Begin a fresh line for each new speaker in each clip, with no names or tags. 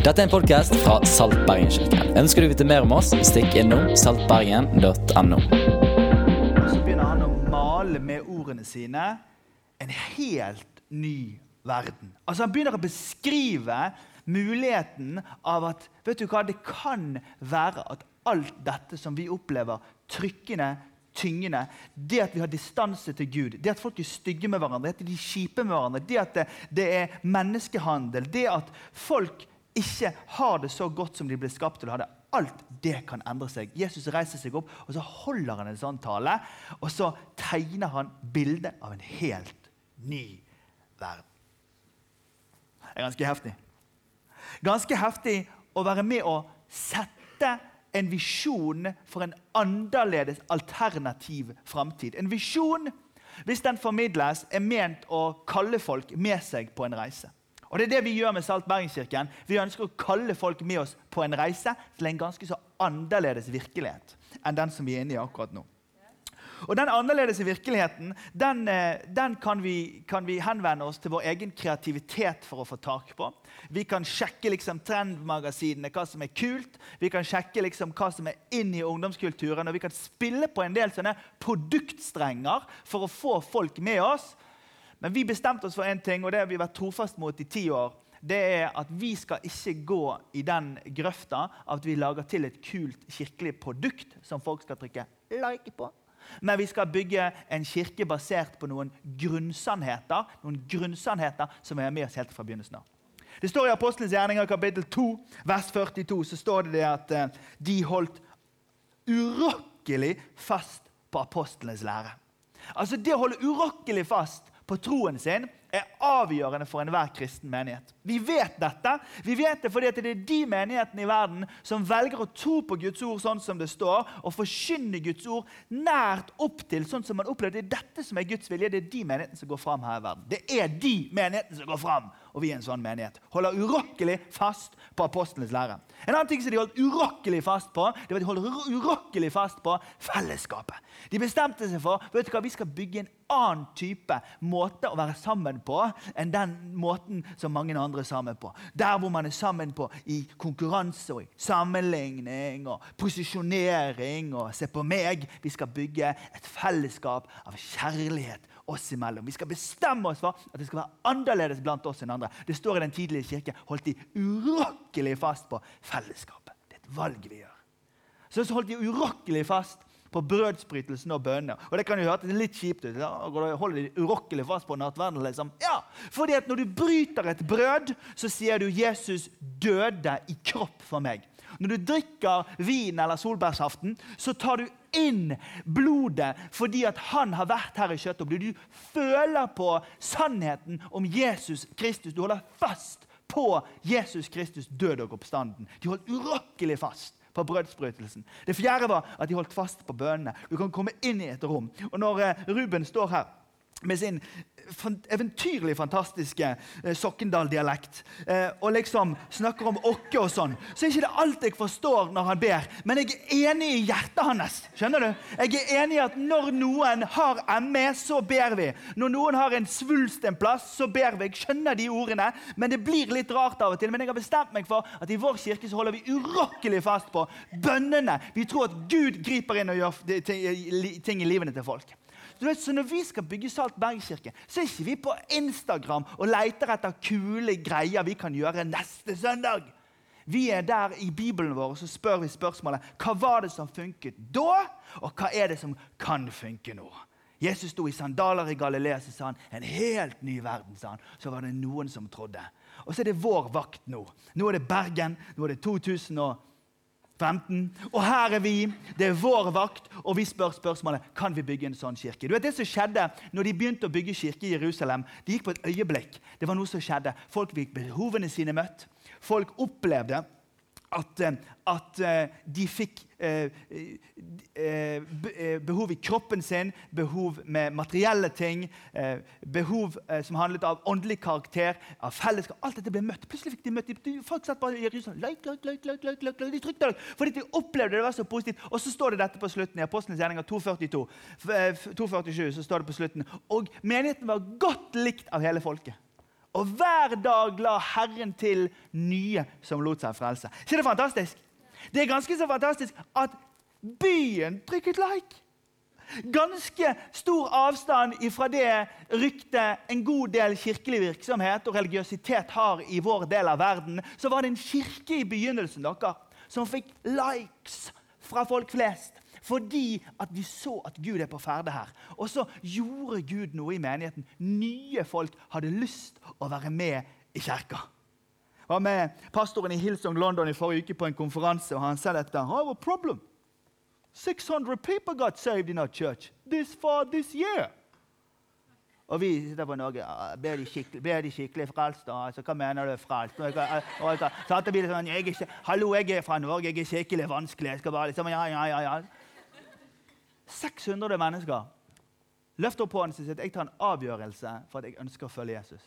Dette er en podkast fra Salt Bergen-kirken. Ønsker du å vite mer om oss, stikk innom saltbergen.no.
Så begynner han å male med ordene sine en helt ny verden. Altså Han begynner å beskrive muligheten av at vet du hva, det kan være at alt dette som vi opplever, trykkende, tyngende, det at vi har distanse til Gud, det at folk er stygge med hverandre, det at de er kjipe med hverandre, det at det, det er menneskehandel, det at folk ikke har det så godt som de ble skapt til å ha det. Alt det kan endre seg. Jesus reiser seg opp, og så holder han en sånn tale. Og så tegner han bildet av en helt ny verden. Det er ganske heftig. Ganske heftig å være med å sette en visjon for en annerledes, alternativ framtid. En visjon, hvis den formidles, er ment å kalle folk med seg på en reise. Og Det er det vi gjør med Salt Bergenskirken. Vi ønsker å kalle folk med oss på en reise til en ganske så annerledes virkelighet enn den som vi er inne i akkurat nå. Og Den annerledes virkeligheten den, den kan, vi, kan, vi, henvende oss til vår egen kreativitet for å få tak på. Vi kan sjekke liksom, trendmagasinene, hva som er kult. Vi kan sjekke liksom, hva som er inn i ungdomskulturen. Og vi kan spille på en del sånne produktstrenger for å få folk med oss. Men vi bestemte oss for én ting, og det har vi vært trofast mot i ti år. Det er at Vi skal ikke gå i den grøfta at vi lager til et kult kirkelig produkt som folk skal trykke like på. Men vi skal bygge en kirke basert på noen grunnsannheter noen grunnsannheter som er med oss helt fra begynnelsen av. Det står I Apostelens gjerninger kapittel 2, vers 42 så står det, det at eh, de holdt urokkelig fast på apostlenes lære. Altså Det å holde urokkelig fast på troen sin er avgjørende for enhver kristen menighet. Vi vet dette. Vi vet det fordi det er de menighetene i verden som velger å tro på Guds ord sånn som det står, og forkynne Guds ord nært opp til sånn som man opplever. Det er dette som er Guds vilje. Det er de menighetene som går fram her i verden. Det er de menighetene som går fram, og vi er en sånn menighet. Holder urokkelig fast på apostlenes lære. En annen ting som de holdt urokkelig fast på, det var at de holdt urokkelig fast på fellesskapet. De bestemte seg for vet du hva, vi skal bygge en annen type måte å være sammen på enn den måten som mange andre er sammen på. Der hvor man er sammen på i konkurranse og i sammenligning og posisjonering og se på meg. Vi skal bygge et fellesskap av kjærlighet oss imellom. Vi skal bestemme oss for at det skal være annerledes blant oss enn andre. Det står i den tidlige kirke holdt de urokkelig fast på fellesskapet. Det er et valg vi gjør. Så holdt de urokkelig fast på brødsbrytelsen og bønner. Og det kan jo hørtes litt kjipt ut. Da holder de urokkelig fast på nattverden. Liksom. Ja, fordi at Når du bryter et brød, så sier du 'Jesus døde i kropp for meg'. Når du drikker vin eller solbærsaften, så tar du inn blodet fordi at han har vært her i kjøttet. Du føler på sannheten om Jesus Kristus. Du holder fast på Jesus Kristus død og oppstanden. De holdt urokkelig fast på brødsprøytelsen. Det fjerde var at de holdt fast på bønnene. Du kan komme inn i et rom. Og når eh, Ruben står her med sin eventyrlig fantastiske eh, Sokkendal-dialekt eh, og liksom snakker om åkke og sånn, så er ikke det alt jeg forstår når han ber. Men jeg er enig i hjertet hans. skjønner du? Jeg er enig i at når noen har ME, så ber vi. Når noen har en svulst en plass, så ber vi. Jeg skjønner de ordene, men det blir litt rart av og til. Men jeg har bestemt meg for at i vår kirke så holder vi urokkelig fast på bønnene. Vi tror at Gud griper inn og gjør ting i livene til folk. Du vet, så Når vi skal bygge Salt Bergkirke, så er ikke vi på Instagram og leter etter kule greier vi kan gjøre neste søndag. Vi er der i Bibelen vår og så spør vi spørsmålet hva var det som funket da, og hva er det som kan funke nå. Jesus sto i sandaler i Galilea så sa han, en helt ny verden. sa han. Så var det noen som trodde. Og så er det vår vakt nå. Nå er det Bergen. Nå er det 2000 og 15. Og her er vi. Det er vår vakt, og vi spør spørsmålet kan vi bygge en sånn kirke. Du vet Det som skjedde når de begynte å bygge kirke i Jerusalem, det gikk på et øyeblikk. Det var noe som skjedde. Folk fikk behovene sine møtt. Folk opplevde at, eh, at eh, de fikk eh, behov i kroppen sin, behov med materielle ting, behov som handlet av åndelig karakter, av fellesskap. Alt dette ble møtt. Plutselig fikk de møtt Folk satt bare i Jerusalem Løk, løk, løk, løk, løk, løk, like. De trykte løk, fordi de opplevde det var så positivt. Og så står det dette på slutten i Apostlenes gjerninger 242. 247 så står det på slutten. Og menigheten var godt likt av hele folket. Og hver dag la Herren til nye som lot seg frelse. Så det fantastisk. Det er ganske så fantastisk at byen trykket like. Ganske stor avstand fra det ryktet en god del kirkelig virksomhet og religiøsitet har i vår del av verden, så var det en kirke i begynnelsen dere, som fikk likes fra folk flest. Fordi at de så at Gud er på ferde her. Og så gjorde Gud noe i menigheten. Nye folk hadde lyst å være med i kirka. Jeg var med pastoren i Hillsong London i forrige uke på en konferanse, og han sa dette. A problem. 600 people got saved in our church this far this year. Og vi sitter på Norge ber de skikkelig, ber de skikkelig frelst. Altså, hva mener du frelst? Og og blir sånn, jeg er, Hallo, jeg er fra Norge, jeg er skikkelig vanskelig. Jeg skal bare liksom, ja, ja, ja, ja. 600 mennesker løfter opp hånden sin og sier at jeg tar en avgjørelse for at jeg ønsker å følge Jesus.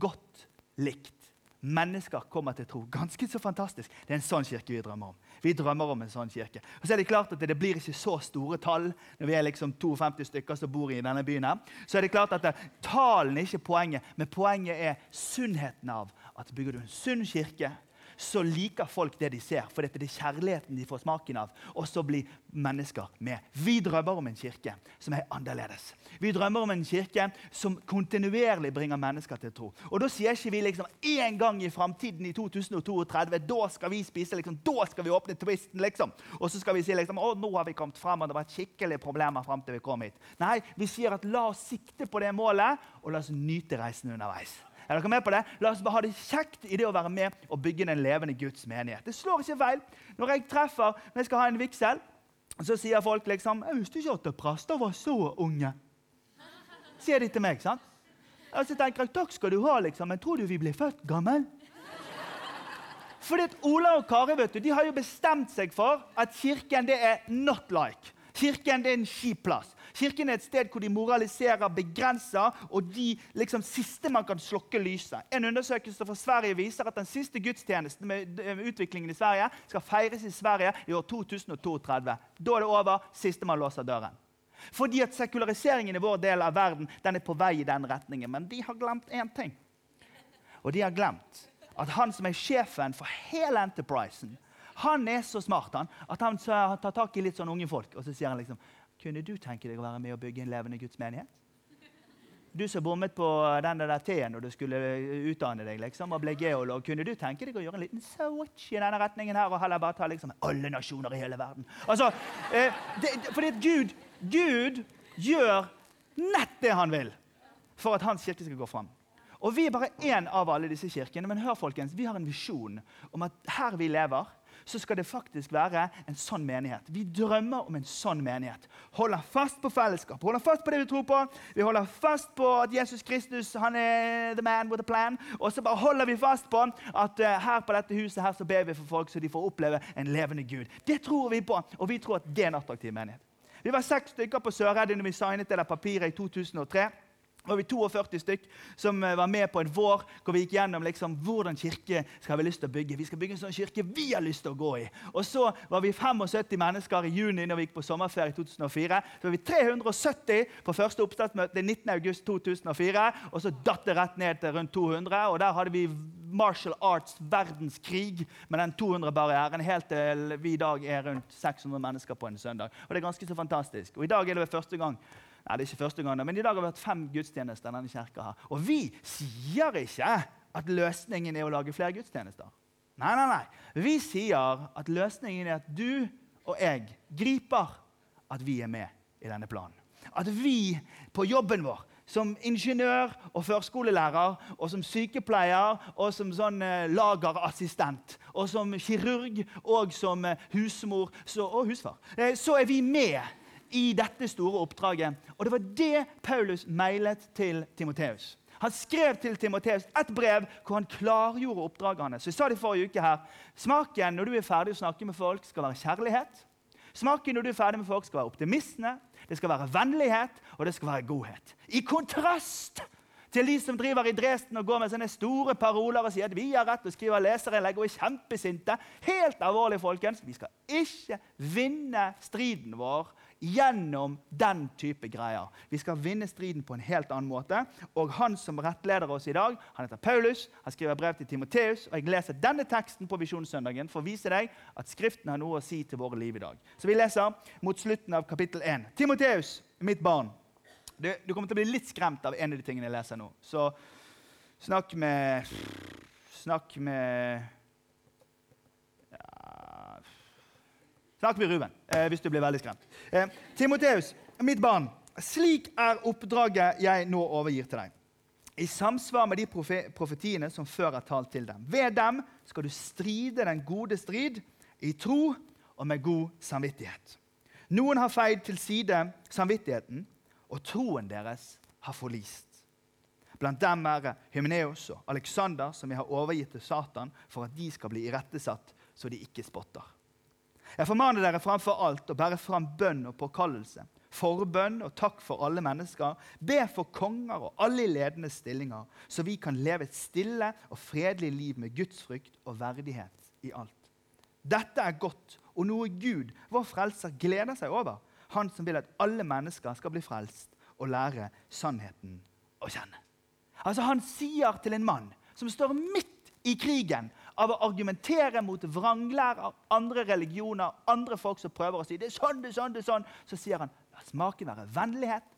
Godt likt. Mennesker kommer til tro. Ganske så fantastisk. Det er en sånn kirke vi drømmer om. Vi drømmer om en sånn kirke. Og så er Det klart at det blir ikke så store tall når vi er liksom 52 stykker som bor i denne byen. her. Så er det klart at Tallene er ikke poenget, men poenget er sunnheten av at bygger du en sunn kirke, så liker folk det de ser. For dette er kjærligheten de får smaken av. Og så blir mennesker med. Vi drømmer om en kirke som er annerledes. Vi drømmer om en kirke som kontinuerlig bringer mennesker til tro. Og Da sier ikke vi liksom en gang i framtiden, i 2032, da skal vi spise, liksom, da skal vi åpne twisten. liksom. Og så skal vi si liksom, å, nå har vi kommet frem, og det var skikkelige problemer frem til vi kom hit. Nei, vi sier at la oss sikte på det målet, og la oss nyte reisen underveis. Er dere med på det? La oss bare ha det kjekt i det å være med og bygge den levende Guds menighet. Det slår ikke feil. Når jeg treffer, når jeg skal ha en vigsel, så sier folk liksom 'Jeg visste ikke at prester var så unge.' Sier de til meg. sant? Og så tenker jeg 'Takk skal du ha', liksom. Men tror du vi blir født gammel? Fordi at Ola og Kari vet du, de har jo bestemt seg for at kirken det er not like. Kirken det er en kjip plass. Kirken er et sted hvor de moraliserer, begrenser, og de liksom siste man kan slokke lyset. En undersøkelse fra Sverige viser at den siste gudstjenesten med utviklingen i Sverige skal feires i Sverige i år 2032. Da er det over. Siste man låser døren. Fordi at sekulariseringen i vår del av verden den er på vei i den retningen. Men de har glemt én ting. Og de har glemt at han som er sjefen for hele Enterprisen, han er så smart han, at han tar tak i litt sånn unge folk. Og så sier han liksom kunne du tenke deg å være med og bygge en levende Guds menighet? Du som bommet på den der T-en når du skulle utdanne deg liksom, og ble geolog. Kunne du tenke deg å gjøre en liten switch i denne retningen her, og heller bare ta liksom, alle nasjoner i hele verden? Altså, eh, det, fordi Gud, Gud gjør nett det han vil for at hans kirke skal gå fram. Og Vi er bare én av alle disse kirkene, men hør folkens, vi har en visjon om at her vi lever, så skal det faktisk være en sånn menighet. Vi drømmer om en sånn menighet. Holder fast på fellesskap, holder fast på det vi tror på. Vi holder fast på at Jesus Kristus han er the man with a plan. Og så bare holder vi fast på at uh, her på dette huset her så ber vi for folk så de får oppleve en levende Gud. Det tror vi på, og vi tror at det er en attraktiv menighet. Vi var seks stykker på Sørredding når vi signet det der papiret i 2003 var vi 42 stykk som eh, var med på en vår hvor vi gikk gjennom liksom, hvordan kirke skal vi lyst til å bygge. Vi skal bygge en sånn kirke vi har lyst til å gå i. Og Så var vi 75 mennesker i juni når vi gikk på sommerferie i 2004. Så var vi 370 på første oppstartsmøte 19.8.2004. Og så datt det rett ned til rundt 200. Og der hadde vi martial arts verdenskrig med den 200-barrieren helt til vi i dag er rundt 600 mennesker på en søndag. Og det er ganske så fantastisk. Og i dag er det første gang Nei, det er ikke første gang, men I dag har vi hatt fem gudstjenester. denne kirka her. Og vi sier ikke at løsningen er å lage flere gudstjenester. Nei, nei, nei. Vi sier at løsningen er at du og jeg griper at vi er med i denne planen. At vi på jobben vår som ingeniør og førskolelærer og som sykepleier og som sånn eh, lagerassistent og som kirurg og som eh, husmor så, og husfar, eh, så er vi med i dette store oppdraget. Og Det var det Paulus mailet til Timoteus. Han skrev til Timoteus et brev hvor han klargjorde oppdraget hans. Så jeg sa det forrige uke her. Smaken når du er ferdig å snakke med folk, skal være kjærlighet. Smaken når du er ferdig med folk, skal være optimisme, det skal være vennlighet og det skal være godhet. I kontrast til de som driver i Dresden og går med sånne store paroler og sier at vi har rett og å skrive leserinnlegg og er kjempesinte. Helt alvorlig, folkens. Vi skal ikke vinne striden vår gjennom den type greier. Vi skal vinne striden på en helt annen måte. Og han som rettleder oss i dag, han heter Paulus. Han skriver brev til Timoteus. Og jeg leser denne teksten på Visjonssøndagen for å vise deg at Skriften har noe å si til våre liv i dag. Så vi leser mot slutten av kapittel 1. Timoteus, mitt barn. Du, du kommer til å bli litt skremt av en av de tingene jeg leser nå. Så snakk med Snakk med Snakk med Ruben eh, hvis du blir veldig skremt. Eh, Timoteus, mitt barn, slik er oppdraget jeg nå overgir til deg. I samsvar med de profe profetiene som før er talt til dem. Ved dem skal du stride den gode strid i tro og med god samvittighet. Noen har feid til side samvittigheten, og troen deres har forlist. Blant dem er Hymeneos og Alexander, som jeg har overgitt til Satan for at de skal bli irettesatt, så de ikke spotter. Jeg formaner dere framfor alt å bære fram bønn og påkallelse, forbønn og takk for alle mennesker. Be for konger og alle i ledende stillinger, så vi kan leve et stille og fredelig liv med gudsfrykt og verdighet i alt. Dette er godt og noe Gud, vår frelser, gleder seg over. Han som vil at alle mennesker skal bli frelst og lære sannheten å kjenne. Altså Han sier til en mann som står midt i krigen av å argumentere mot vranglærer, andre religioner, andre folk som prøver å si det er sånn, det er sånn, det er sånn, så sier han la smaken være vennlighet,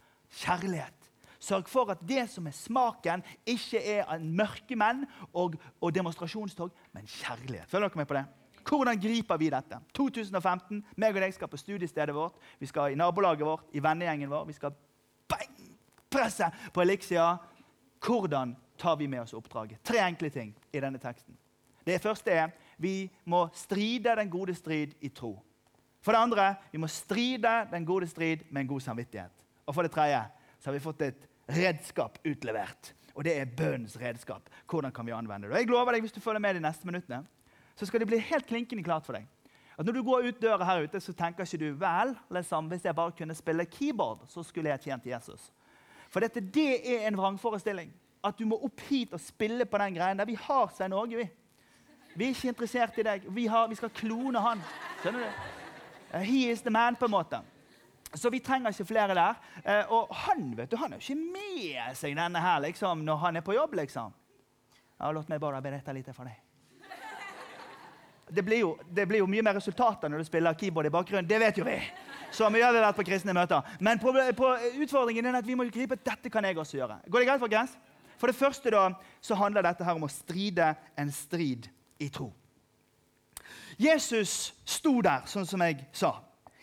kjærlighet. Sørg for at det som er smaken, ikke er en mørkemenn og, og demonstrasjonstog, men kjærlighet. Følger dere med på det? Hvordan griper vi dette? 2015, meg og deg skal på studiestedet vårt, vi skal i nabolaget vårt, i vennegjengen vår. Vi skal bang, presse på Elixia. Hvordan tar vi med oss oppdraget? Tre enkle ting i denne teksten. Det første er vi må stride den gode strid i tro. For det andre vi må stride den gode strid med en god samvittighet. Og for det tredje så har vi fått et redskap utlevert. Og det er bønnens redskap. Hvordan kan vi anvende det? Og jeg lover deg, Hvis du følger med de neste minuttene, så skal det bli helt klinkende klart for deg. At Når du går ut døra her ute, så tenker ikke du vel, liksom, hvis jeg bare kunne spille keyboard, så skulle jeg tjent Jesus. For dette, det er en vrangforestilling. At du må opp hit og spille på den greien der. Vi har Svein Åge, vi. Vi er ikke interessert i deg. Vi, har, vi skal klone han. Skjønner du? Uh, he is the man, på en måte. Så vi trenger ikke flere der. Uh, og han vet du, han er jo ikke med seg denne her liksom, når han er på jobb. liksom. Ja, Låt meg bare berette litt for deg. Det blir, jo, det blir, jo, mye mer resultater når du spiller keyboard i bakgrunnen. Det vet jo vi. Så mye har vi vært på kristne møter. Men på, på utfordringen er at vi må gripe dette kan jeg også gjøre. Går det greit, folkens? For det første da, så handler dette her om å stride en strid i tro. Jesus sto der, sånn som jeg sa,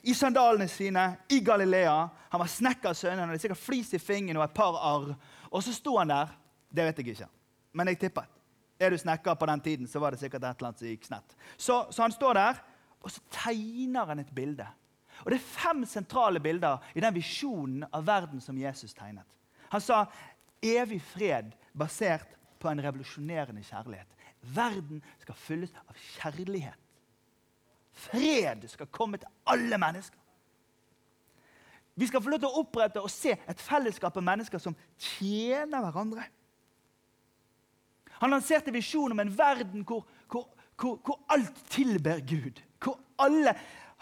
i sandalene sine i Galilea. Han var snekkersønn, han hadde sikkert flis i fingeren og et par arr. Og så sto han der. Det vet jeg ikke, men jeg tippet. Er du snekker på den tiden, så var det sikkert et eller annet som gikk snett. Så, så han står der, og så tegner han et bilde. Og Det er fem sentrale bilder i den visjonen av verden som Jesus tegnet. Han sa evig fred basert på en revolusjonerende kjærlighet. Verden skal fylles av kjærlighet. Fred skal komme til alle mennesker. Vi skal få lov til å opprette og se et fellesskap av mennesker som tjener hverandre. Han lanserte visjonen om en verden hvor, hvor, hvor, hvor alt tilber Gud. Hvor alle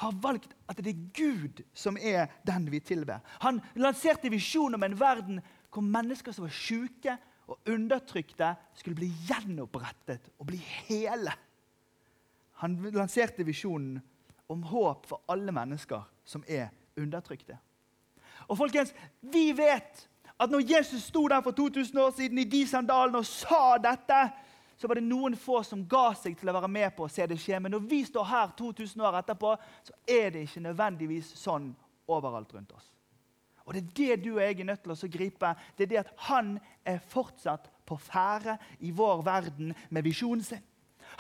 har valgt at det er Gud som er den vi tilber. Han lanserte visjonen om en verden hvor mennesker som var syke og undertrykte, skulle bli gjenopprettet og bli hele. Han lanserte visjonen om håp for alle mennesker som er undertrykte. Og folkens, Vi vet at når Jesus sto der for 2000 år siden i de sandalene og sa dette, så var det noen få som ga seg til å være med på å se det skje. Men når vi står her 2000 år etterpå, så er det ikke nødvendigvis sånn overalt rundt oss. Og Det er det du og jeg er nødt til å gripe. Det er det at han er fortsatt på ferde i vår verden med visjonen sin.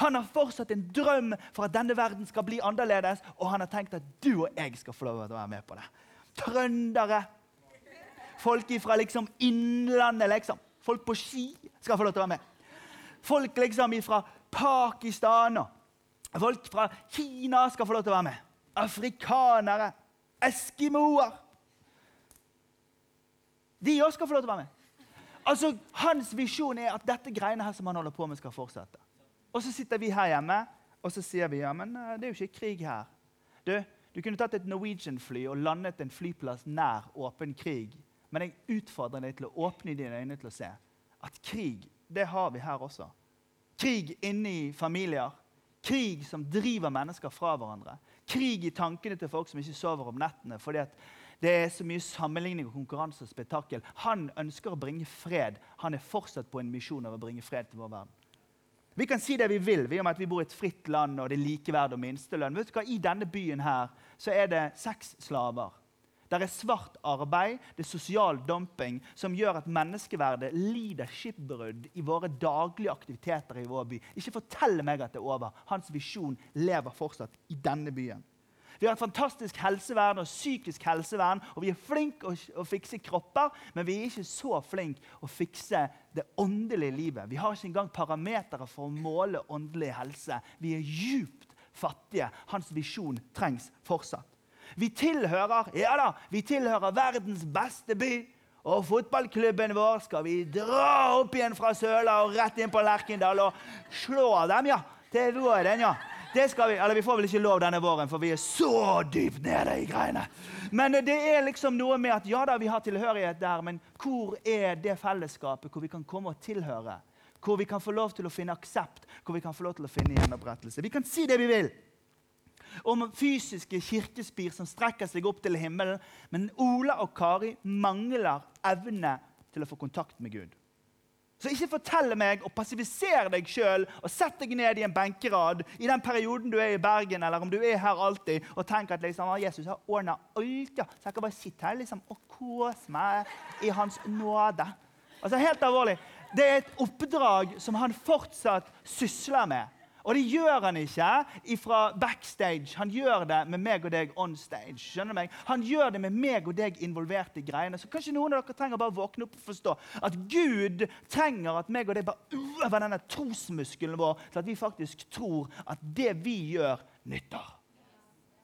Han har fortsatt en drøm for at denne verden skal bli annerledes, og han har tenkt at du og jeg skal få lov til å være med på det. Trøndere, folk fra liksom innlandet, liksom. Folk på ski skal få lov til å være med. Folk liksom fra Pakistan og folk fra Kina skal få lov til å være med. Afrikanere, eskimoer. De òg skal få lov til å være med. Altså, Hans visjon er at dette greiene her som han holder på med, skal fortsette. Og så sitter vi her hjemme og så sier vi ja, men eh, det er jo ikke krig her. Du, Du kunne tatt et Norwegian-fly og landet en flyplass nær åpen krig. Men jeg utfordrer deg til å åpne dine øyne til å se at krig, det har vi her også. Krig inni familier. Krig som driver mennesker fra hverandre. Krig i tankene til folk som ikke sover om nettene fordi det er så mye sammenligning og konkurranse og spetakkel. Han ønsker å bringe fred. Han er fortsatt på en misjon av å bringe fred til vår verden. Vi kan si det vi vil vi om at vi bor i et fritt land og det er likeverd og minstelønn. Vet du hva? I denne byen her så er det seks slaver. Det er svart arbeid, det er sosial dumping, som gjør at menneskeverdet lider skipbrudd i våre daglige aktiviteter i vår by. Ikke fortell meg at det er over. Hans visjon lever fortsatt i denne byen. Vi har et fantastisk helsevern og psykisk helsevern, og vi er flinke å, å fikse kropper, men vi er ikke så flinke å fikse det åndelige livet. Vi har ikke engang parametere for å måle åndelig helse. Vi er djupt fattige. Hans visjon trengs fortsatt. Vi tilhører ja da, vi tilhører verdens beste by. Og fotballklubben vår skal vi dra opp igjen fra Søla og rett inn på Lerkendal og slå dem, ja. Til våren, ja. Det skal vi, eller vi får vel ikke lov denne våren, for vi er så dypt nede i greiene. Men det er liksom noe med at ja da, vi har tilhørighet der, men hvor er det fellesskapet hvor vi kan komme og tilhøre? Hvor vi kan få lov til å finne aksept, hvor vi kan få lov til å finne gjenopprettelse. Vi kan si det vi vil om fysiske kirkespir som strekker seg opp til himmelen, men Ola og Kari mangler evne til å få kontakt med Gud. Så ikke fortell meg å passivisere deg sjøl og sett deg ned i en benkerad i den perioden du er i Bergen, eller om du er her alltid, og tenk at liksom, Jesus har ordna alt. ja. Så jeg kan bare sitte her liksom, og kose meg i Hans nåde. Altså Helt alvorlig. Det er et oppdrag som han fortsatt sysler med. Og det gjør han ikke fra backstage. Han gjør det med meg og deg on stage. skjønner du meg? Han gjør det med meg og deg involvert i greiene. Så kanskje noen av dere trenger bare våkne opp og forstå at Gud trenger at meg og deg bare øver denne trosmuskelen vår, til at vi faktisk tror at det vi gjør, nytter.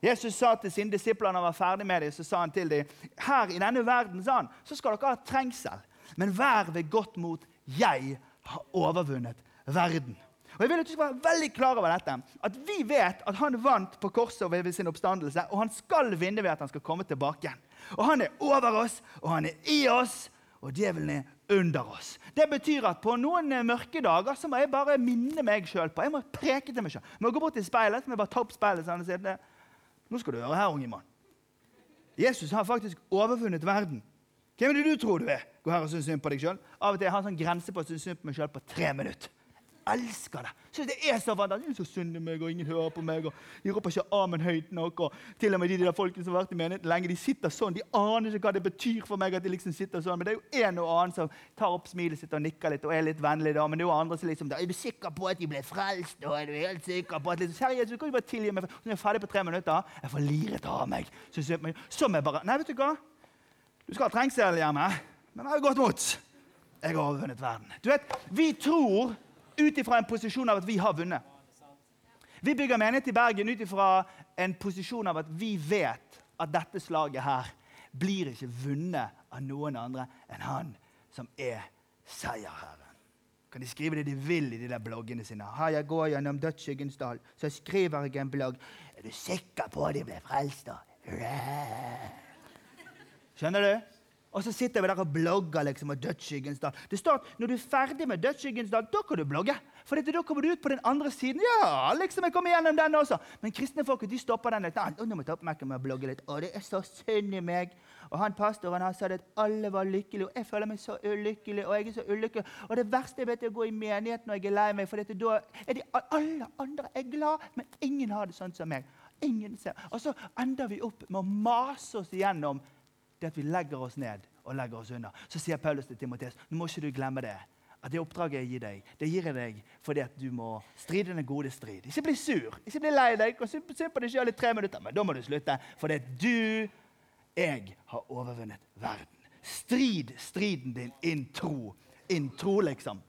Jesus sa til sine disipler når han var ferdig med dem, så sa han til dem her i denne verden sa han, så skal dere ha trengsel, men vær ved godt mot. Jeg har overvunnet verden. Og jeg vil at du skal være veldig klar over dette, at Vi vet at han vant på korset ved sin oppstandelse, og han skal vinne ved at han skal komme tilbake igjen. Og Han er over oss, og han er i oss, og djevelen er under oss. Det betyr at på noen mørke dager så må jeg bare minne meg sjøl på Jeg må preke til meg sjøl. Må gå bort til speilet så må jeg bare ta opp speilet sånn og si det. Nå skal du høre her, unge mann. Jesus har faktisk overfunnet verden. Hvem er det du tror du er? Gå her og synes synd på deg sjøl. Av og til har jeg sånn grense på å synes synd på meg sjøl på tre minutter elsker det. Så det er så fantastisk. Så synd i meg, og ingen hører på meg. og De roper ikke 'amen' høyt nok. og Til og med de der folkene som har vært i menigheten lenge, de sitter sånn. De aner ikke hva det betyr for meg at de liksom sitter sånn. Men det er jo en og annen som tar opp smilet sitt og nikker litt og er litt vennlig. da, Men det er jo andre som liksom Er du sikker på at de ble frelst? Og er du helt sikker på at liksom, Seriøst, Jesus, kan jo bare tilgi meg? Så er jeg ferdig på tre minutter. Jeg får liret av meg. Så, så, jeg bare Nei, vet du hva? Du skal ha trengsel hjemme, men jeg har godt mot. Jeg har overvunnet verden. Du vet, Vi tror ut ifra en posisjon av at vi har vunnet. Vi bygger menighet i Bergen ut ifra en posisjon av at vi vet at dette slaget her blir ikke vunnet av noen andre enn han som er seierherren. Kan de skrive det de vil i de der bloggene sine? Her jeg går gjennom dødsskyggens dal, så skriver jeg en blogg. Er du sikker på at de ble frelst, da? Skjønner du? Og så sitter vi der og blogger liksom om Dødsskyggens dal. Det står at når du er ferdig med Dødsskyggens dal, da kan du blogge. For da kommer du ut på den andre siden. Ja, liksom jeg kommer gjennom den også. Men kristne folk de stopper den litt. Nå må jeg ta opp med å blogge litt. Å, det er så synd i meg. Og han pastoren har sagt at alle var lykkelige, og jeg føler meg så ulykkelig. Og jeg er så ulykkelig. Og det verste jeg vet, er å gå i menighet når jeg er lei meg, for da er de alle andre er glad, men ingen har det sånn som meg. Ingen ser. Og så ender vi opp med å mase oss igjennom det at vi legger oss ned og legger oss under. Så sier Paulus til Timoteus nå må ikke du glemme det. At det oppdraget jeg gir deg, det gir jeg deg fordi at du må stride den gode strid. Ikke bli sur, ikke bli lei deg. og synd på deg sjøl i tre minutter, men da må du slutte. For det er du, jeg, har overvunnet verden. Strid striden din inn tro. Inn tro, liksom.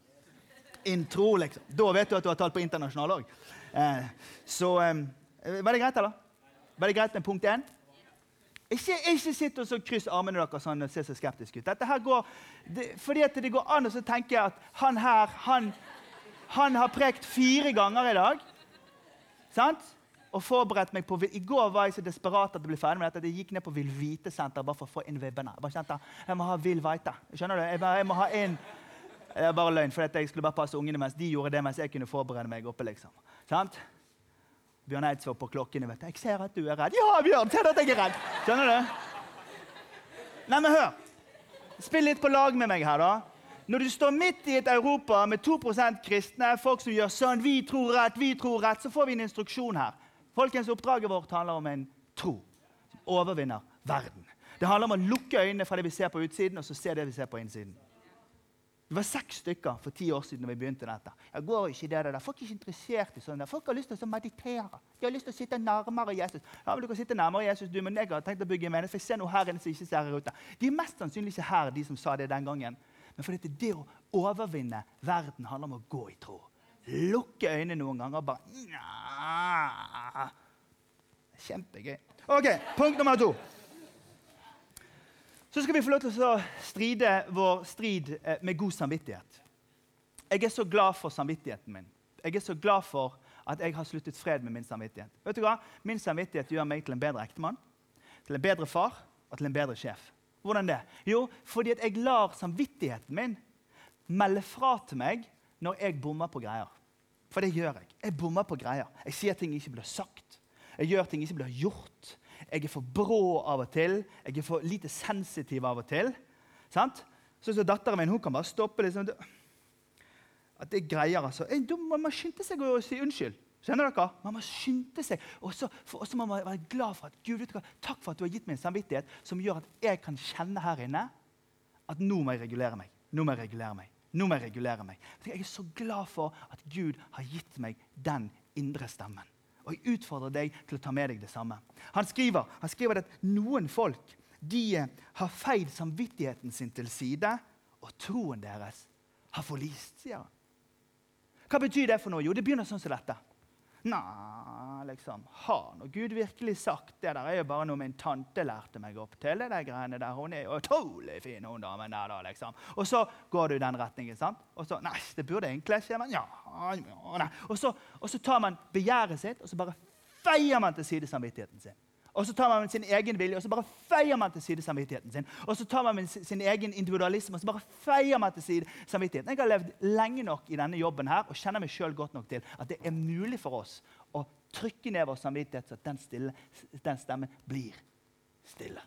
Inn tro, liksom. Da vet du at du har talt på internasjonal òg. Eh, så eh, Var det greit, eller? Var det greit med punkt én? Ikke, ikke sitt og kryss armene deres sånn og se så skeptisk ut. Dette her går, det, fordi det går an å tenke at han her han, han har prekt fire ganger i dag. Sant? Og forberedt meg på I går var jeg så desperat at jeg ble ferdig med dette, jeg gikk ned på Vil Vite-senter bare for å få inn vibbene. Jeg bare kjente, jeg må ha Vil Vite. Skjønner du? Jeg, bare, jeg må ha inn Det er bare løgn, for jeg skulle bare passe ungene mens de gjorde det mens jeg kunne forberede meg oppe. liksom. Sant? Bjørn Eidsvåg på klokkene. vet du. 'Jeg ser at du er redd.' 'Ja, Bjørn, ser du at jeg er redd?' Skjønner du? Nei, men hør. Spill litt på lag med meg her, da. Når du står midt i et Europa med 2% kristne, folk som gjør sånn 'Vi tror rett, vi tror rett', så får vi en instruksjon her. Folkens, Oppdraget vårt handler om en tro som overvinner verden. Det handler om å lukke øynene fra det vi ser på utsiden, og så se det vi ser på innsiden. Det var seks stykker for ti år siden når vi begynte dette. Jeg går ikke det der. Folk er ikke interessert i sånn. Folk har lyst til å meditere. De har lyst til å sitte nærmere Jesus. Ja, men du kan sitte nærmere Jesus, du, men jeg har tenkt å bygge en menighet. For jeg ser noe her inne som ikke ser her ute. De er mest sannsynlig ikke her, de som sa det den gangen. Men fordi det å overvinne verden handler om å gå i tro. Lukke øynene noen ganger og bare Nja. Kjempegøy. OK, punkt nummer to. Så skal vi få lov til å stride vår strid eh, med god samvittighet. Jeg er så glad for samvittigheten min. Jeg er så glad for at jeg har sluttet fred med min samvittighet. Vet du hva? Min samvittighet gjør meg til en bedre ektemann, til en bedre far og til en bedre sjef. Hvordan det? Jo, fordi at jeg lar samvittigheten min melde fra til meg når jeg bommer på greier. For det gjør jeg. Jeg bommer på greier. Jeg sier ting ikke blir sagt. Jeg gjør ting ikke blir gjort. Jeg er for brå av og til. Jeg er for lite sensitiv av og til. Sant? Så, så Datteren min hun kan bare stoppe. liksom. At det greier, altså. Må skynde seg å si unnskyld. Skjønner dere? Man må skynde seg. Og så må man være glad for at Gud, vet hva, takk for at du har gitt meg en samvittighet som gjør at jeg kan kjenne her inne at nå må jeg regulere meg. Nå må jeg regulere meg. Nå må jeg regulere meg. Jeg er så glad for at Gud har gitt meg den indre stemmen. Og jeg utfordrer deg til å ta med deg det samme. Han skriver, han skriver at noen folk de har feid samvittigheten sin til side, og troen deres har forlist, sier han. Hva betyr det for noe? Jo, det begynner sånn som dette. Nei, liksom, har nå Gud virkelig sagt det? der er jo bare noe min tante lærte meg opp til. det der greiene der. Hun er jo utrolig fin, hun damen der. da, liksom. Og så går du i den retningen. sant? Og så Nei, det burde egentlig skje, men ja, ja nei. Og så, og så tar man begjæret sitt og så bare feier man til side samvittigheten sin. Og så tar man sin egen vilje og så bare feier man til side samvittigheten sin. Og så tar man sin egen individualisme og så bare feier man til side samvittigheten. Jeg har levd lenge nok i denne jobben her og kjenner meg sjøl godt nok til at det er mulig for oss å trykke ned vår samvittighet så at den, stille, den stemmen blir stille.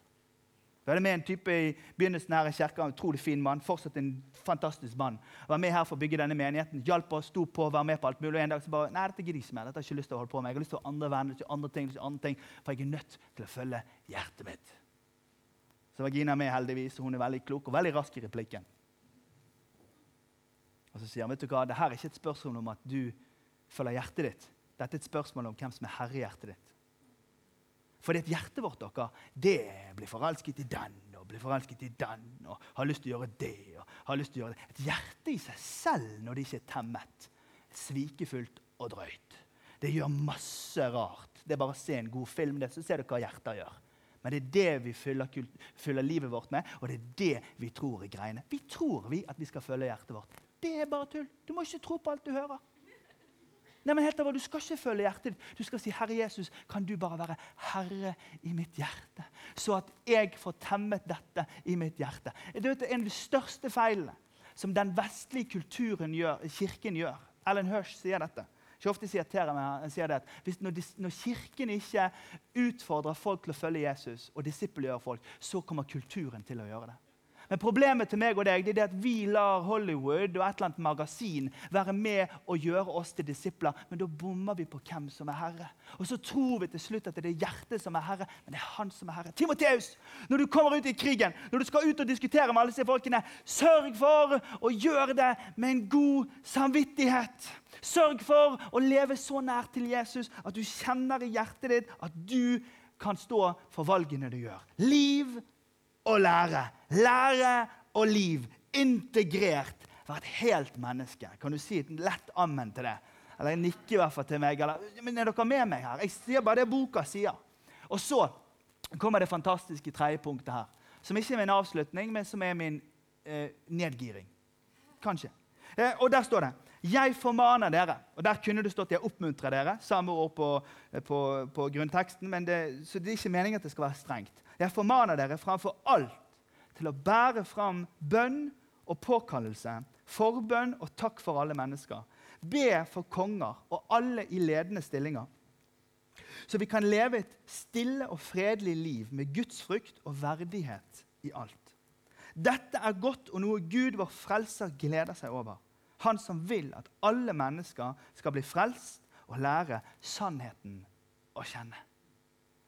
Vi hadde med en type i begynnelsen her i kirka, en utrolig fin mann. fortsatt en fantastisk mann. Var med her for å bygge denne menigheten. Hjalp oss, sto på, var med på alt mulig. Og en dag så bare Nei, dette gidder jeg ikke mer. Dette har jeg ikke lyst til å holde på med. Jeg har lyst til å ha andre venner, andre ting, andre ting, for jeg er nødt til å følge hjertet mitt. Så var Gina med, heldigvis. og Hun er veldig klok og veldig rask i replikken. Og så sier han, vet du hva, det her er ikke et spørsmål om at du følger hjertet ditt. Dette er et spørsmål om hvem som er herre i hjertet ditt. Fordi at hjertet vårt dere, det blir forelsket i den og blir forelsket i den og har lyst til å gjøre det. og har lyst til å gjøre det. Et hjerte i seg selv, når det ikke er temmet, svikefullt og drøyt. Det gjør masse rart. Det er bare å se en god film, det, så ser du hva hjertet gjør. Men det er det vi fyller, fyller, livet vårt med, og det er det vi tror er greiene. Vi tror vi at vi skal følge hjertet vårt. Det er bare tull. Du må ikke tro på alt du hører. Nei, men helt av, Du skal ikke følge hjertet ditt. Du skal si, 'Herre Jesus, kan du bare være herre i mitt hjerte?' Så at jeg får temmet dette i mitt hjerte. Det er en av de største feilene som den vestlige kulturen gjør, kirken gjør. Ellen Hirsch sier dette. Ikke ofte siterer meg, sier det at når, når, Kirken ikke utfordrer folk til å følge Jesus og disippelgjør folk, så kommer kulturen til å gjøre det. Men problemet til meg og deg det er at vi lar Hollywood og et eller annet magasin være med og gjøre oss til disipler. Men da bommer vi på hvem som er herre. Og så tror vi til slutt at det er hjertet som er herre, men det er han som er herre. Timoteus, når du kommer ut i krigen, når du skal ut og diskutere med alle disse folkene, sørg for å gjøre det med en god samvittighet. Sørg for å leve så nær til Jesus at du kjenner i hjertet ditt at du kan stå for valgene du gjør. Liv og lære. Lære og liv integrert. Være et helt menneske. Kan du si et lett ammen til det? Eller jeg nikker i hvert fall til meg. Eller, men er dere med meg her? Jeg sier bare det boka sier. Og så kommer det fantastiske tredje punktet her. Som ikke er min avslutning, men som er min eh, nedgiring. Kanskje. Eh, og der står det Jeg formaner dere Og Der kunne det stått 'jeg oppmuntrer dere', samme ord på, på, på grunnteksten. men det, så det er ikke meningen at det skal være strengt. Jeg formaner dere framfor alt til å bære fram bønn og påkallelse, forbønn og takk for alle mennesker. Be for konger og alle i ledende stillinger. Så vi kan leve et stille og fredelig liv med Guds frykt og verdighet i alt. Dette er godt og noe Gud, vår frelser, gleder seg over. Han som vil at alle mennesker skal bli frelst og lære sannheten å kjenne.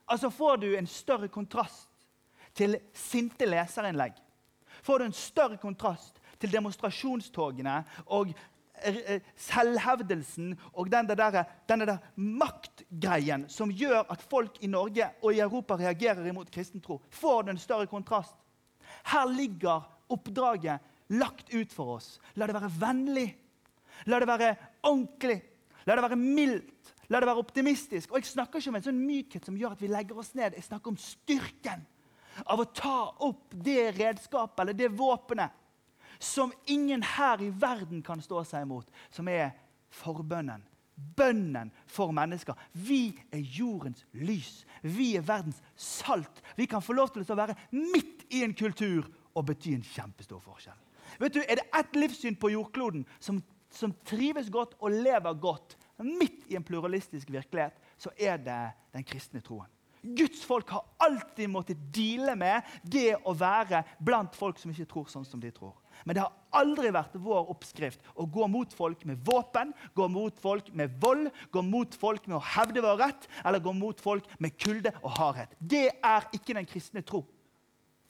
Altså Får du en større kontrast til sinte leserinnlegg? Får du en større kontrast til demonstrasjonstogene og eh, eh, selvhevdelsen og den der, den der maktgreien som gjør at folk i Norge og i Europa reagerer imot kristen tro? Får du en større kontrast? Her ligger oppdraget lagt ut for oss. La det være vennlig. La det være ordentlig. La det være mildt. La det være optimistisk. Og Jeg snakker ikke om en sånn mykhet som gjør at vi legger oss ned. Jeg snakker om styrken av å ta opp det redskapet eller det våpenet som ingen her i verden kan stå seg imot, som er forbønnen. Bønnen for mennesker. Vi er jordens lys. Vi er verdens salt. Vi kan få lov til å være midt i en kultur og bety en kjempestor forskjell. Vet du, Er det ett livssyn på jordkloden som, som trives godt og lever godt midt i en pluralistisk virkelighet, så er det den kristne troen. Guds folk har alltid måttet deale med det å være blant folk som ikke tror sånn som de tror. Men det har aldri vært vår oppskrift å gå mot folk med våpen, gå mot folk med vold, gå mot folk med å hevde vår rett, eller gå mot folk med kulde og hardhet. Det er ikke den kristne tro.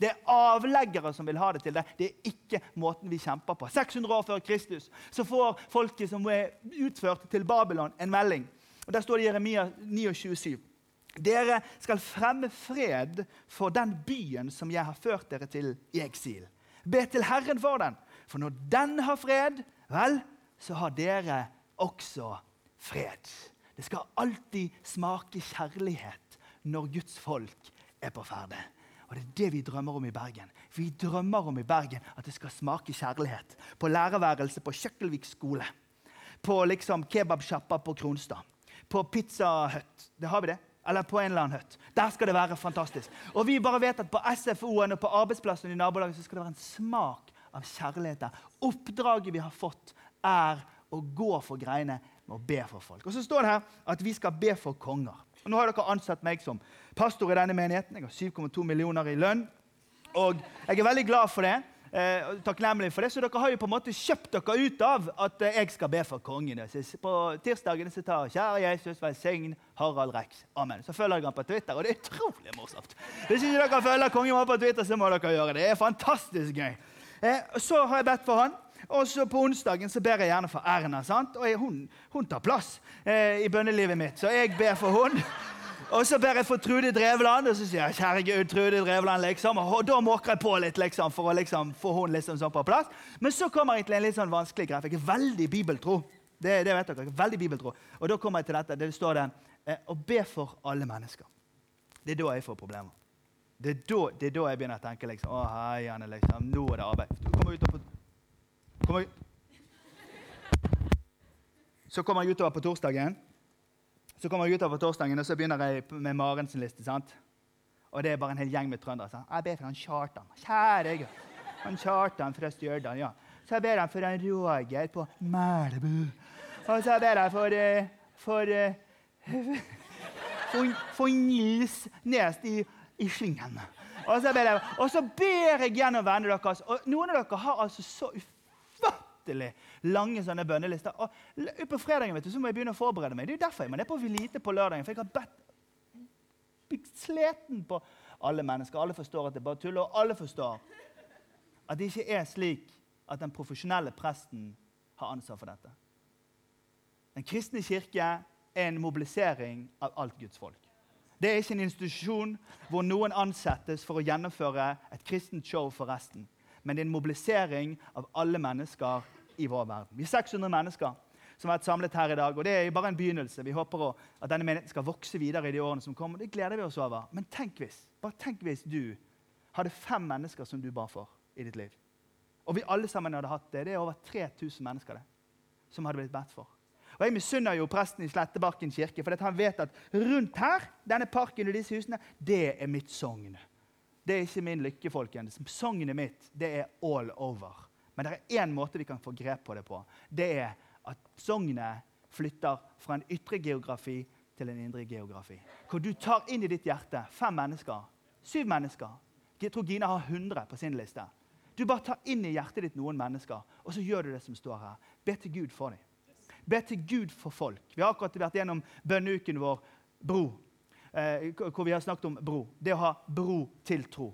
Det er avleggere som vil ha det til det. Det er ikke måten vi kjemper på. 600 år før Kristus så får folket som er utført til Babylon, en melding. Og Der står det i Jeremia 29,7. Dere skal fremme fred for den byen som jeg har ført dere til i eksil. Be til Herren for den, for når den har fred, vel, så har dere også fred. Det skal alltid smake kjærlighet når Guds folk er på ferde. Og Det er det vi drømmer om i Bergen. Vi drømmer om i Bergen at det skal smake kjærlighet. På lærerværelse på Kjøkkelvik skole. På liksom kebabsjappa på Kronstad. På Pizza Hut. Det har vi det. Eller på en eller annen hut. Der skal det være fantastisk. Og vi bare vet at på SFO-en og på arbeidsplassen i nabolaget så skal det være en smak av kjærlighet der. Oppdraget vi har fått, er å gå for greiene med å be for folk. Og så står det her at vi skal be for konger. Og nå har dere ansatt meg som pastor i denne menigheten. Jeg har 7,2 millioner i lønn. Og jeg er veldig glad for det. Eh, takknemlig for det, Så dere har jo på en måte kjøpt dere ut av at eh, jeg skal be for kongen. På tirsdagen så tar 'Kjære Jesus, velsign Harald Rex'. Amen. Så følger jeg ham på Twitter, og det er utrolig morsomt. Hvis ikke dere følger kongen på Twitter, så må dere gjøre det. Det er fantastisk gøy. Eh, så har jeg bedt for han. Og så På onsdagen så ber jeg gjerne for Erna. sant? Og jeg, hun, hun, tar plass eh, i bønnelivet mitt, så jeg ber for hun. Og så ber jeg for Trude Drevland, og så sier jeg kjære Gud, Trude Drevland, liksom. Og da måker jeg på litt liksom, for å liksom, få hun liksom sånn på plass. Men så kommer jeg til en litt sånn vanskelig greie. Jeg er veldig bibeltro. Det, det vet dere, er veldig bibeltro. Og da kommer jeg til dette. Det står det eh, å be for alle mennesker. Det er da jeg får problemer. Det er da, det er da jeg begynner å tenke liksom, å hei, Janne, liksom, nå er det arbeid. Du kommer ut på Kommer Så kommer jeg utover på torsdagen. Så kommer jeg utover på torsdagen, og så begynner jeg med Marens liste. sant? Og det er bare en hel gjeng med trøndere. Jeg ber for han Kjartan. Kjære Gud. Han Kjartan fra Stjørdal. ja. Så jeg ber han for han Roger på Mælebu. Og så ber jeg for uh, for, uh, for, for Nils Nest i, i Slingen. Og så, ber jeg, og så ber jeg gjennom vennene deres. Og noen av dere har altså så ufattelig lange sånne bønnelister. Og På fredagen vet du, så må jeg begynne å forberede meg. Det er jo derfor jeg må ned på Vilite på lørdagen. For jeg har bedt sleten på alle mennesker. Alle forstår at det er bare tull, og alle forstår at det ikke er slik at den profesjonelle presten har ansvar for dette. Den kristne kirke er en mobilisering av alt Guds folk. Det er ikke en institusjon hvor noen ansettes for å gjennomføre et kristent show for resten men det er en mobilisering av alle mennesker i vår verden. Vi er 600 mennesker som har vært samlet her i dag. og Det er bare en begynnelse. Vi håper at denne menigheten skal vokse videre i de årene som kommer. Det gleder vi oss over. Men tenk hvis, bare tenk hvis du hadde fem mennesker som du ba for i ditt liv. Og vi alle sammen hadde hatt det. Det er over 3000 mennesker det, som hadde blitt bedt for. Og Jeg misunner jo presten i Slettebakken kirke, for han vet at rundt her, denne parken og disse husene, det er mitt sogn. Det er ikke min lykke, folkens. Sognet mitt det er all over. Men det er én måte vi kan få grep på det på. Det er at sognet flytter fra en ytre geografi til en indre geografi. Hvor du tar inn i ditt hjerte fem mennesker. Syv mennesker. Jeg tror Gina har 100 på sin liste. Du bare tar inn i hjertet ditt noen mennesker, og så gjør du det som står her. Be til Gud for dem. Be til Gud for folk. Vi har akkurat vært gjennom bønneuken vår, bro, eh, hvor vi har snakket om bro. Det å ha bro til tro.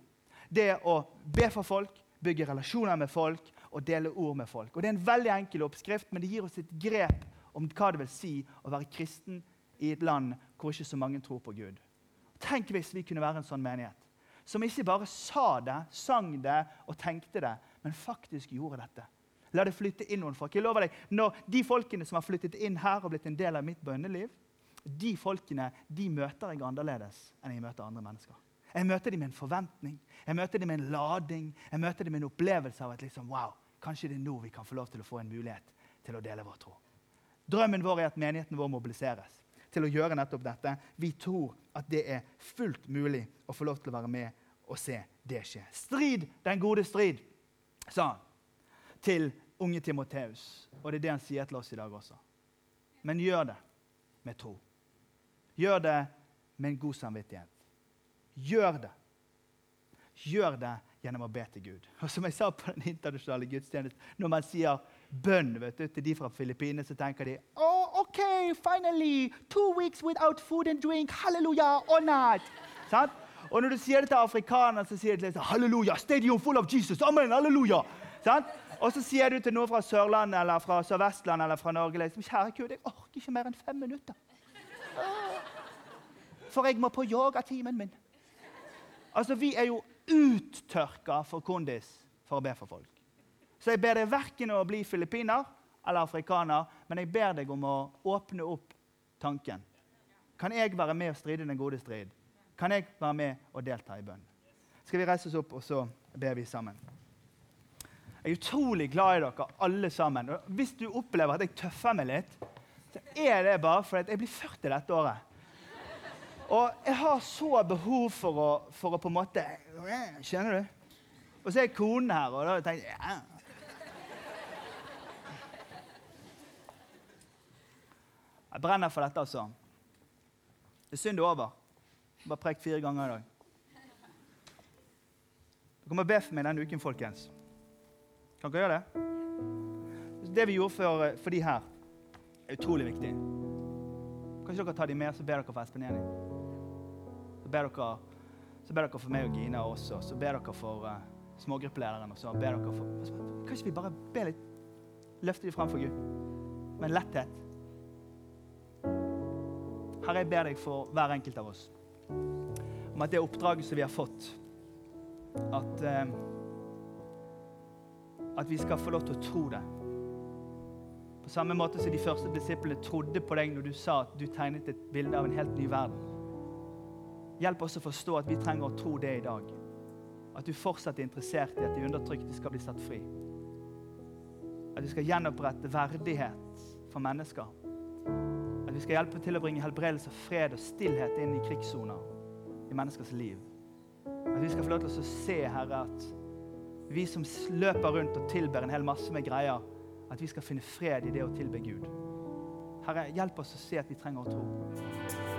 Det å be for folk, bygge relasjoner med folk og dele ord med folk. Og Det er en veldig enkel oppskrift, men det gir oss et grep om hva det vil si å være kristen i et land hvor ikke så mange tror på Gud. Tenk hvis vi kunne være en sånn menighet. Som ikke bare sa det, sang det og tenkte det, men faktisk gjorde dette. La det flytte inn noen folk. Jeg lover deg, når De folkene som har flyttet inn her og blitt en del av mitt bønneliv, de folkene de møter jeg annerledes enn jeg møter andre mennesker. Jeg møter dem med en forventning, jeg møter dem med en lading, jeg møter dem med en opplevelse av at liksom, wow, kanskje det er nå vi kan få lov til å få en mulighet til å dele vår tro. Drømmen vår er at menigheten vår mobiliseres til å gjøre nettopp dette. Vi tror at det er fullt mulig å få lov til å være med og se det skje. Strid den gode strid, sa han til unge Timoteus. Og det er det han sier til oss i dag også. Men gjør det med tro. Gjør det med en god samvittighet. Gjør det. Gjør det gjennom å be til Gud. Og som jeg sa på den internasjonale gudstjenesten, Når man sier bønn vet du, til de fra Filippinene, så tenker de oh, OK, finally! Two weeks without food and drink. Halleluja! Or not! Sant? Og når du sier det til afrikanere, så sier de halleluja! Stadium full of Jesus! Amen! Halleluja! Sant? Og så sier du til noen fra Sørlandet eller fra Sør-Vestlandet eller fra Norge liksom, Kjære Gud, jeg orker ikke mer enn fem minutter. For jeg må på yogatimen min. Altså, Vi er jo uttørka for kondis for å be for folk. Så jeg ber deg verken å bli filippiner eller afrikaner, men jeg ber deg om å åpne opp tanken. Kan jeg være med og stride den gode strid? Kan jeg være med og delta i bønn? Skal vi reise oss opp, og så ber vi sammen? Jeg er utrolig glad i dere alle sammen. Hvis du opplever at jeg tøffer meg litt, så er det bare fordi jeg blir 40 dette året. Og jeg har så behov for å, for å på en måte Skjønner du? Og så er konen her, og da tenker jeg ja. Jeg brenner for dette, altså. Det er synd det er over. Bare prekt fire ganger i dag. Dere må be for meg denne uken, folkens. Kan dere gjøre det? Det vi gjorde for, for de her, er utrolig viktig. Kanskje dere tar de med, så ber dere for Espen Jenny. Så ber dere, så ber dere for meg og Gina også. Så ber dere for uh, smågruppelederen. Og så ber dere for Kanskje vi bare ber litt Løfte de fram for Gud med en letthet. Herre, jeg ber deg for hver enkelt av oss om at det oppdraget som vi har fått, at uh, at vi skal få lov til å tro det. På samme måte som de første disiplene trodde på deg når du sa at du tegnet et bilde av en helt ny verden. Hjelp oss å forstå at vi trenger å tro det i dag. At du fortsatt er interessert i at de undertrykte skal bli satt fri. At vi skal gjenopprette verdighet for mennesker. At vi skal hjelpe til å bringe helbredelse, fred og stillhet inn i krigssoner i menneskers liv. At vi skal få lov til å se, Herre, at vi som løper rundt og tilber en hel masse med greier, at vi skal finne fred i det å tilbe Gud. Herre, hjelp oss å se at vi trenger å tro.